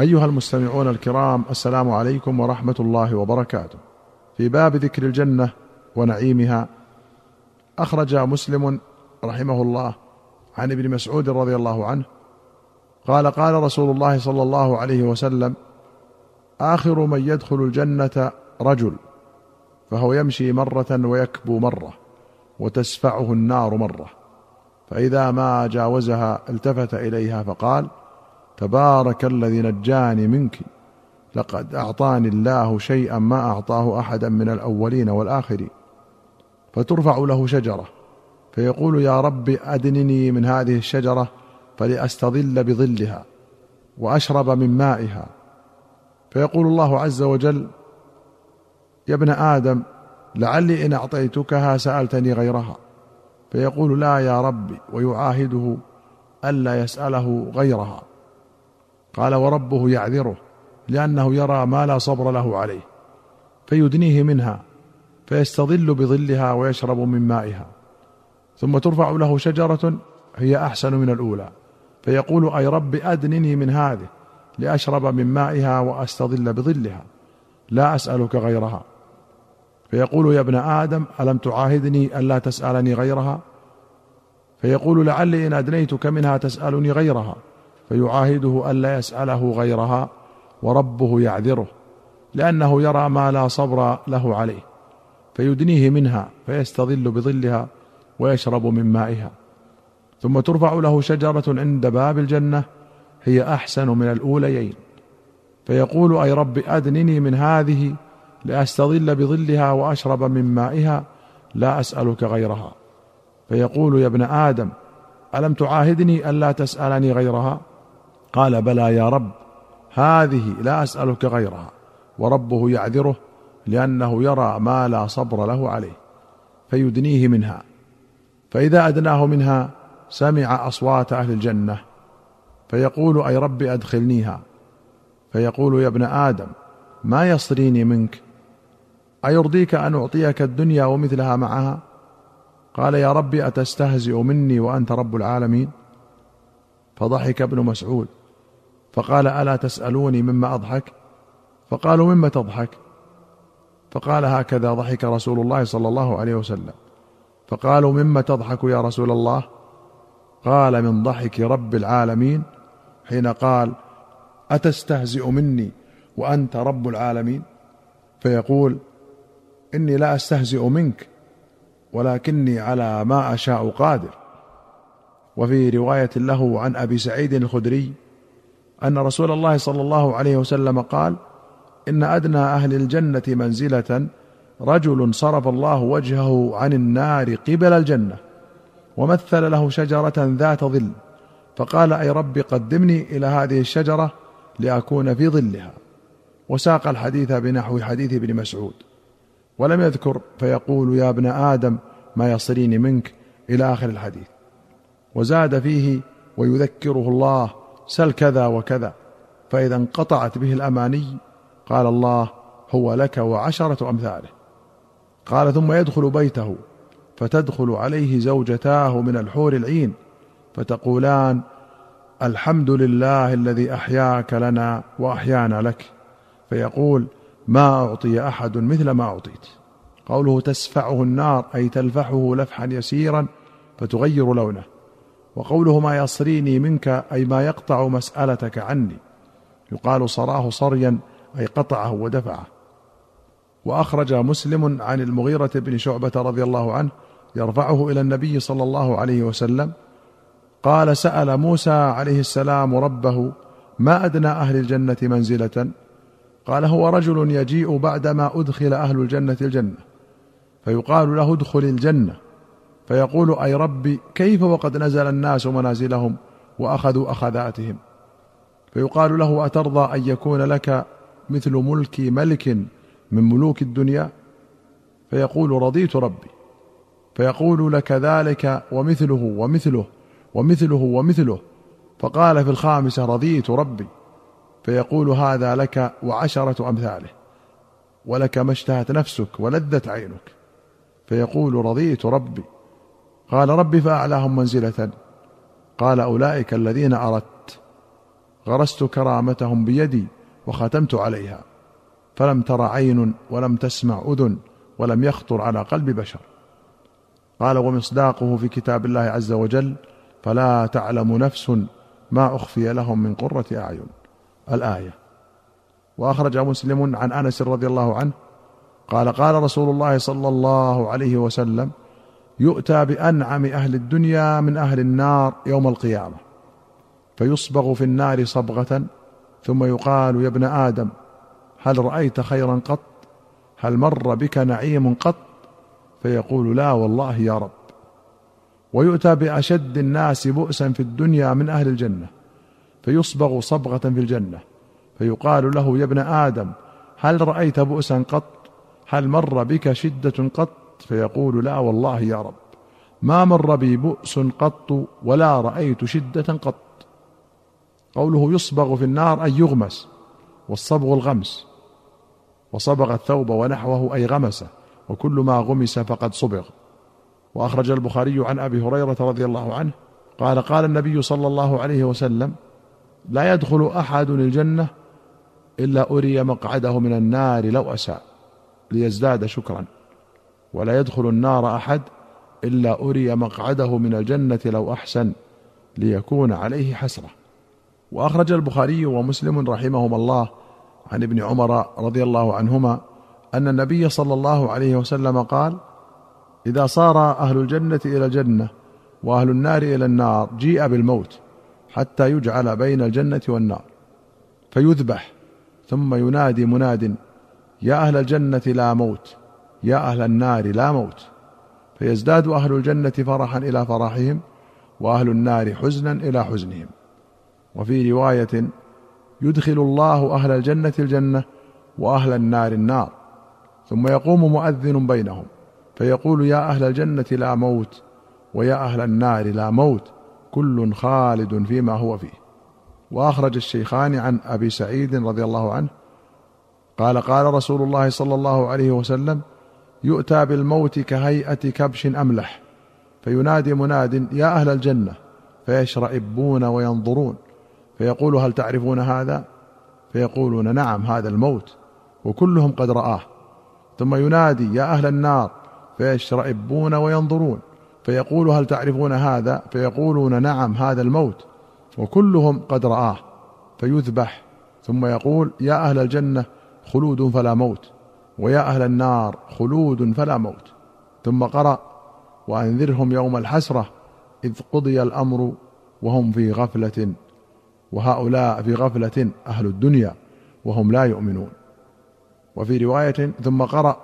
أيها المستمعون الكرام السلام عليكم ورحمة الله وبركاته. في باب ذكر الجنة ونعيمها أخرج مسلم رحمه الله عن ابن مسعود رضي الله عنه قال قال رسول الله صلى الله عليه وسلم آخر من يدخل الجنة رجل فهو يمشي مرة ويكبو مرة وتسفعه النار مرة فإذا ما جاوزها التفت إليها فقال تبارك الذي نجاني منك. لقد أعطاني الله شيئا ما أعطاه أحدا من الأولين والآخرين. فترفع له شجرة. فيقول يا رب أدنني من هذه الشجرة فلأستظل بظلها وأشرب من مائها. فيقول الله عز وجل يا ابن آدم لعلي إن أعطيتكها سألتني غيرها. فيقول لا يا ربي ويعاهده ألا يسأله غيرها. قال وربه يعذره لأنه يرى ما لا صبر له عليه فيدنيه منها فيستظل بظلها ويشرب من مائها ثم ترفع له شجرة هي أحسن من الأولى فيقول أي رب أدنني من هذه لأشرب من مائها وأستظل بظلها لا أسألك غيرها. فيقول يا ابن آدم ألم تعاهدني ألا تسألني غيرها؟ فيقول لعلي إن أدنيتك منها تسألني غيرها. فيعاهده ألا يسأله غيرها وربه يعذره لأنه يرى ما لا صبر له عليه فيدنيه منها فيستظل بظلها ويشرب من مائها. ثم ترفع له شجرة عند باب الجنة هي أحسن من الأوليين. فيقول أي رب ادنني من هذه لأستظل بظلها وأشرب من مائها لا أسألك غيرها. فيقول يا ابن آدم ألم تعاهدني ألا تسألني غيرها؟ قال بلى يا رب هذه لا أسألك غيرها وربه يعذره لأنه يرى ما لا صبر له عليه فيدنيه منها فإذا أدناه منها سمع أصوات أهل الجنة فيقول أي رب أدخلنيها فيقول يا ابن آدم ما يصريني منك؟ أيرضيك أن أعطيك الدنيا ومثلها معها؟ قال يا رب أتستهزئ مني وأنت رب العالمين؟ فضحك ابن مسعود فقال ألا تسألوني مما أضحك؟ فقالوا مما تضحك؟ فقال هكذا ضحك رسول الله صلى الله عليه وسلم. فقالوا مما تضحك يا رسول الله؟ قال من ضحك رب العالمين حين قال أتستهزئ مني وأنت رب العالمين؟ فيقول إني لا أستهزئ منك ولكني على ما أشاء قادر. وفي رواية له عن أبي سعيد الخدري أن رسول الله صلى الله عليه وسلم قال إن أدنى أهل الجنة منزلة رجل صرف الله وجهه عن النار قبل الجنة ومثل له شجرة ذات ظل فقال أي رب قدمني إلى هذه الشجرة لأكون في ظلها. وساق الحديث بنحو حديث ابن مسعود. ولم يذكر فيقول يا ابن آدم ما يصريني منك؟ إلى آخر الحديث. وزاد فيه ويذكره الله سل كذا وكذا. فإذا انقطعت به الأماني قال الله هو لك وعشرة أمثاله. قال ثم يدخل بيته فتدخل عليه زوجتاه من الحور العين فتقولان الحمد لله الذي أحياك لنا وأحيانا لك. فيقول ما أعطي أحد مثل ما أعطيت. قوله تسفعه النار أي تلفحه لفحا يسيرا فتغير لونه. وقوله ما يصريني منك أي ما يقطع مسألتك عني. يقال صراه صريا أي قطعه ودفعه. وأخرج مسلم عن المغيرة بن شعبة رضي الله عنه يرفعه إلى النبي صلى الله عليه وسلم قال سأل موسى عليه السلام ربه ما أدنى أهل الجنة منزلة؟ قال هو رجل يجيء بعدما أدخل أهل الجنة الجنة. فيقال له ادخل الجنة. فيقول أي ربي كيف وقد نزل الناس منازلهم وأخذوا أخذاتهم؟ فيقال له أترضى أن يكون لك مثل ملك ملك من ملوك الدنيا؟ فيقول رضيت ربي. فيقول لك ذلك ومثله ومثله ومثله ومثله. فقال في الخامسة رضيت ربي. فيقول هذا لك وعشرة أمثاله. ولك ما اشتهت نفسك ولذت عينك. فيقول رضيت ربي. قال ربي فأعلاهم منزلة. قال أولئك الذين أردت. غرست كرامتهم بيدي وختمت عليها. فلم تر عين ولم تسمع أذن ولم يخطر على قلب بشر. قال ومصداقه في كتاب الله عز وجل فلا تعلم نفس ما أخفي لهم من قرة أعين. الآية. وأخرج مسلم عن أنس رضي الله عنه قال قال رسول الله صلى الله عليه وسلم يؤتى بأنعم أهل الدنيا من أهل النار يوم القيامة. فيصبغ في النار صبغة ثم يقال يا ابن آدم هل رأيت خيرا قط؟ هل مر بك نعيم قط؟ فيقول لا والله يا رب. ويؤتى بأشد الناس بؤسا في الدنيا من أهل الجنة فيصبغ صبغة في الجنة. فيقال له يا ابن آدم هل رأيت بؤسا قط؟ هل مر بك شدة قط؟ فيقول لا والله يا رب ما مر بي بؤس قط ولا رأيت شدة قط قوله يصبغ في النار أي يغمس والصبغ الغمس وصبغ الثوب ونحوه أي غمسه وكل ما غمس فقد صبغ وأخرج البخاري عن أبي هريرة رضي الله عنه قال قال النبي صلى الله عليه وسلم لا يدخل أحد الجنة إلا أري مقعده من النار لو أساء ليزداد شكرا ولا يدخل النار أحد إلا أري مقعده من الجنة لو أحسن ليكون عليه حسرة. وأخرج البخاري ومسلم رحمهما الله عن ابن عمر رضي الله عنهما أن النبي صلى الله عليه وسلم قال إذا صار أهل الجنة إلى الجنة وأهل النار إلى النار جيء بالموت حتى يجعل بين الجنة والنار. فيذبح ثم ينادي مناد يا أهل الجنة لا موت. يا أهل النار لا موت. فيزداد أهل الجنة فرحا إلى فرحهم وأهل النار حزنا إلى حزنهم. وفي رواية يدخل الله أهل الجنة الجنة وأهل النار النار. ثم يقوم مؤذن بينهم فيقول يا أهل الجنة لا موت ويا أهل النار لا موت كل خالد فيما هو فيه. وأخرج الشيخان عن أبي سعيد رضي الله عنه قال قال رسول الله صلى الله عليه وسلم يؤتى بالموت كهيئة كبش أملح فينادي مناد يا أهل الجنة! فيشرئبون وينظرون فيقول هل تعرفون هذا؟ فيقولون نعم هذا الموت وكلهم قد رآه. ثم ينادي يا أهل النار! فيشرئبون وينظرون فيقول هل تعرفون هذا؟ فيقولون نعم هذا الموت وكلهم قد رآه. فيذبح ثم يقول يا أهل الجنة خلود فلا موت. ويا أهل النار خلود فلا موت. ثم قرأ وأنذرهم يوم الحسرة إذ قضي الأمر وهم في غفلة وهؤلاء في غفلة أهل الدنيا وهم لا يؤمنون. وفي رواية ثم قرأ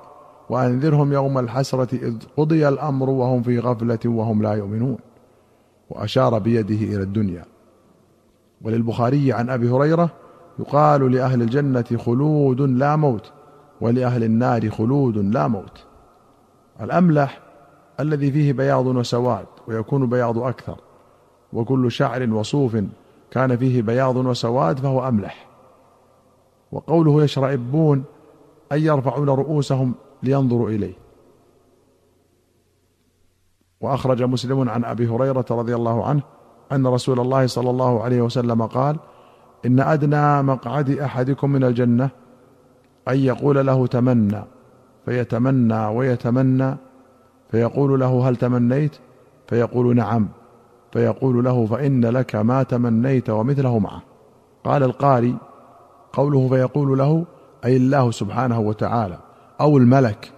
وأنذرهم يوم الحسرة إذ قضي الأمر وهم في غفلة وهم لا يؤمنون. وأشار بيده إلى الدنيا. وللبخاري عن أبي هريرة يقال لأهل الجنة خلود لا موت. ولأهل النار خلود لا موت. الأملح الذي فيه بياض وسواد ويكون بياض أكثر وكل شعر وصوف كان فيه بياض وسواد فهو أملح. وقوله يشرئبون أي يرفعون رؤوسهم لينظروا إليه. وأخرج مسلم عن أبي هريرة رضي الله عنه أن رسول الله صلى الله عليه وسلم قال إن أدنى مقعد أحدكم من الجنة أن يقول له تمنى فيتمنى ويتمنى فيقول له هل تمنيت؟ فيقول نعم فيقول له فإن لك ما تمنيت ومثله معه. قال القاري قوله فيقول له أي الله سبحانه وتعالى أو الملك.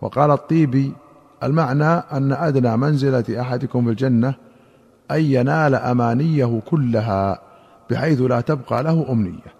وقال الطيبي المعنى أن أدنى منزلة أحدكم في الجنة أن ينال أمانيه كلها بحيث لا تبقى له أمنية.